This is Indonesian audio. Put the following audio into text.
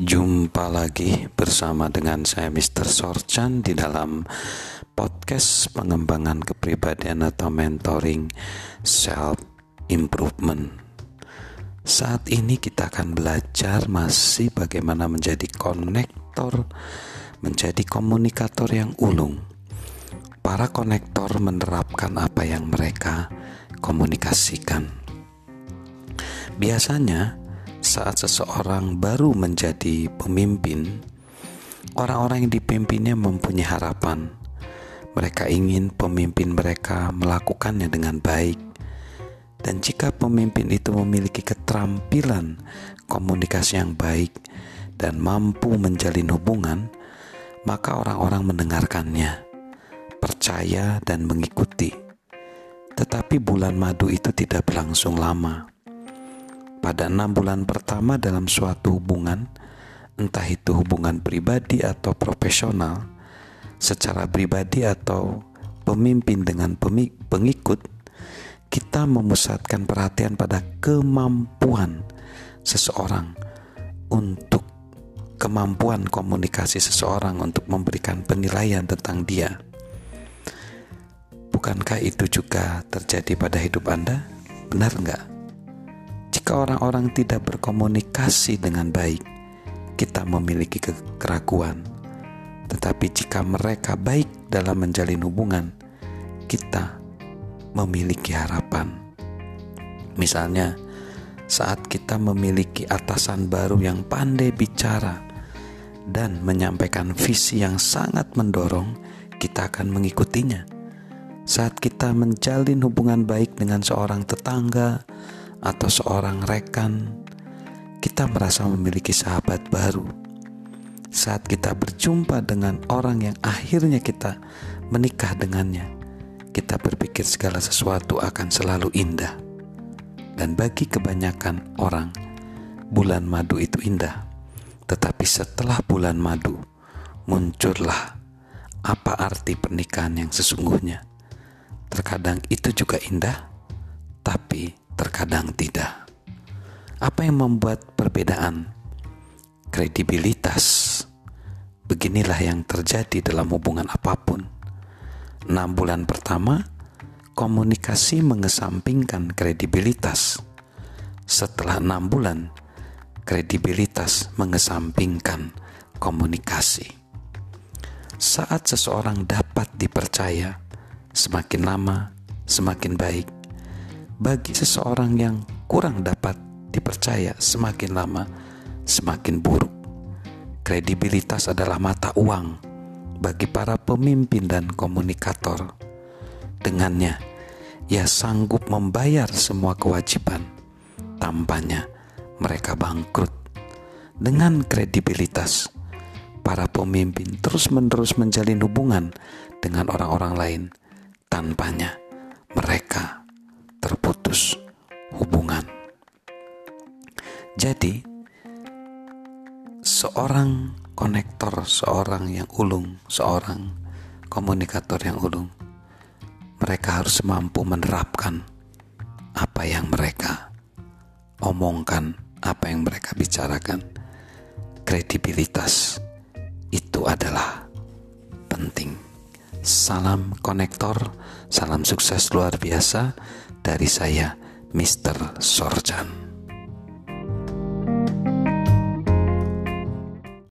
Jumpa lagi bersama dengan saya Mr. Sorchan di dalam podcast pengembangan kepribadian atau mentoring self improvement. Saat ini kita akan belajar masih bagaimana menjadi konektor, menjadi komunikator yang ulung. Para konektor menerapkan apa yang mereka komunikasikan. Biasanya saat seseorang baru menjadi pemimpin, orang-orang yang dipimpinnya mempunyai harapan. Mereka ingin pemimpin mereka melakukannya dengan baik, dan jika pemimpin itu memiliki keterampilan komunikasi yang baik dan mampu menjalin hubungan, maka orang-orang mendengarkannya, percaya, dan mengikuti. Tetapi bulan madu itu tidak berlangsung lama pada enam bulan pertama dalam suatu hubungan, entah itu hubungan pribadi atau profesional, secara pribadi atau pemimpin dengan pengikut, kita memusatkan perhatian pada kemampuan seseorang untuk kemampuan komunikasi seseorang untuk memberikan penilaian tentang dia. Bukankah itu juga terjadi pada hidup Anda? Benar enggak? Jika orang-orang tidak berkomunikasi dengan baik, kita memiliki keraguan. Tetapi jika mereka baik dalam menjalin hubungan, kita memiliki harapan. Misalnya, saat kita memiliki atasan baru yang pandai bicara dan menyampaikan visi yang sangat mendorong, kita akan mengikutinya. Saat kita menjalin hubungan baik dengan seorang tetangga, atau seorang rekan, kita merasa memiliki sahabat baru. Saat kita berjumpa dengan orang yang akhirnya kita menikah dengannya, kita berpikir segala sesuatu akan selalu indah. Dan bagi kebanyakan orang, bulan madu itu indah. Tetapi setelah bulan madu, muncullah apa arti pernikahan yang sesungguhnya. Terkadang itu juga indah, tapi terkadang tidak. Apa yang membuat perbedaan? Kredibilitas. Beginilah yang terjadi dalam hubungan apa pun. Enam bulan pertama, komunikasi mengesampingkan kredibilitas. Setelah enam bulan, kredibilitas mengesampingkan komunikasi. Saat seseorang dapat dipercaya, semakin lama semakin baik bagi seseorang yang kurang dapat dipercaya semakin lama semakin buruk. Kredibilitas adalah mata uang bagi para pemimpin dan komunikator. Dengannya, ia sanggup membayar semua kewajiban. Tampaknya mereka bangkrut. Dengan kredibilitas, para pemimpin terus-menerus menjalin hubungan dengan orang-orang lain. Tanpanya, mereka Jadi, seorang konektor, seorang yang ulung, seorang komunikator yang ulung, mereka harus mampu menerapkan apa yang mereka omongkan, apa yang mereka bicarakan. Kredibilitas itu adalah penting. Salam konektor, salam sukses luar biasa dari saya, Mr. Sorjan.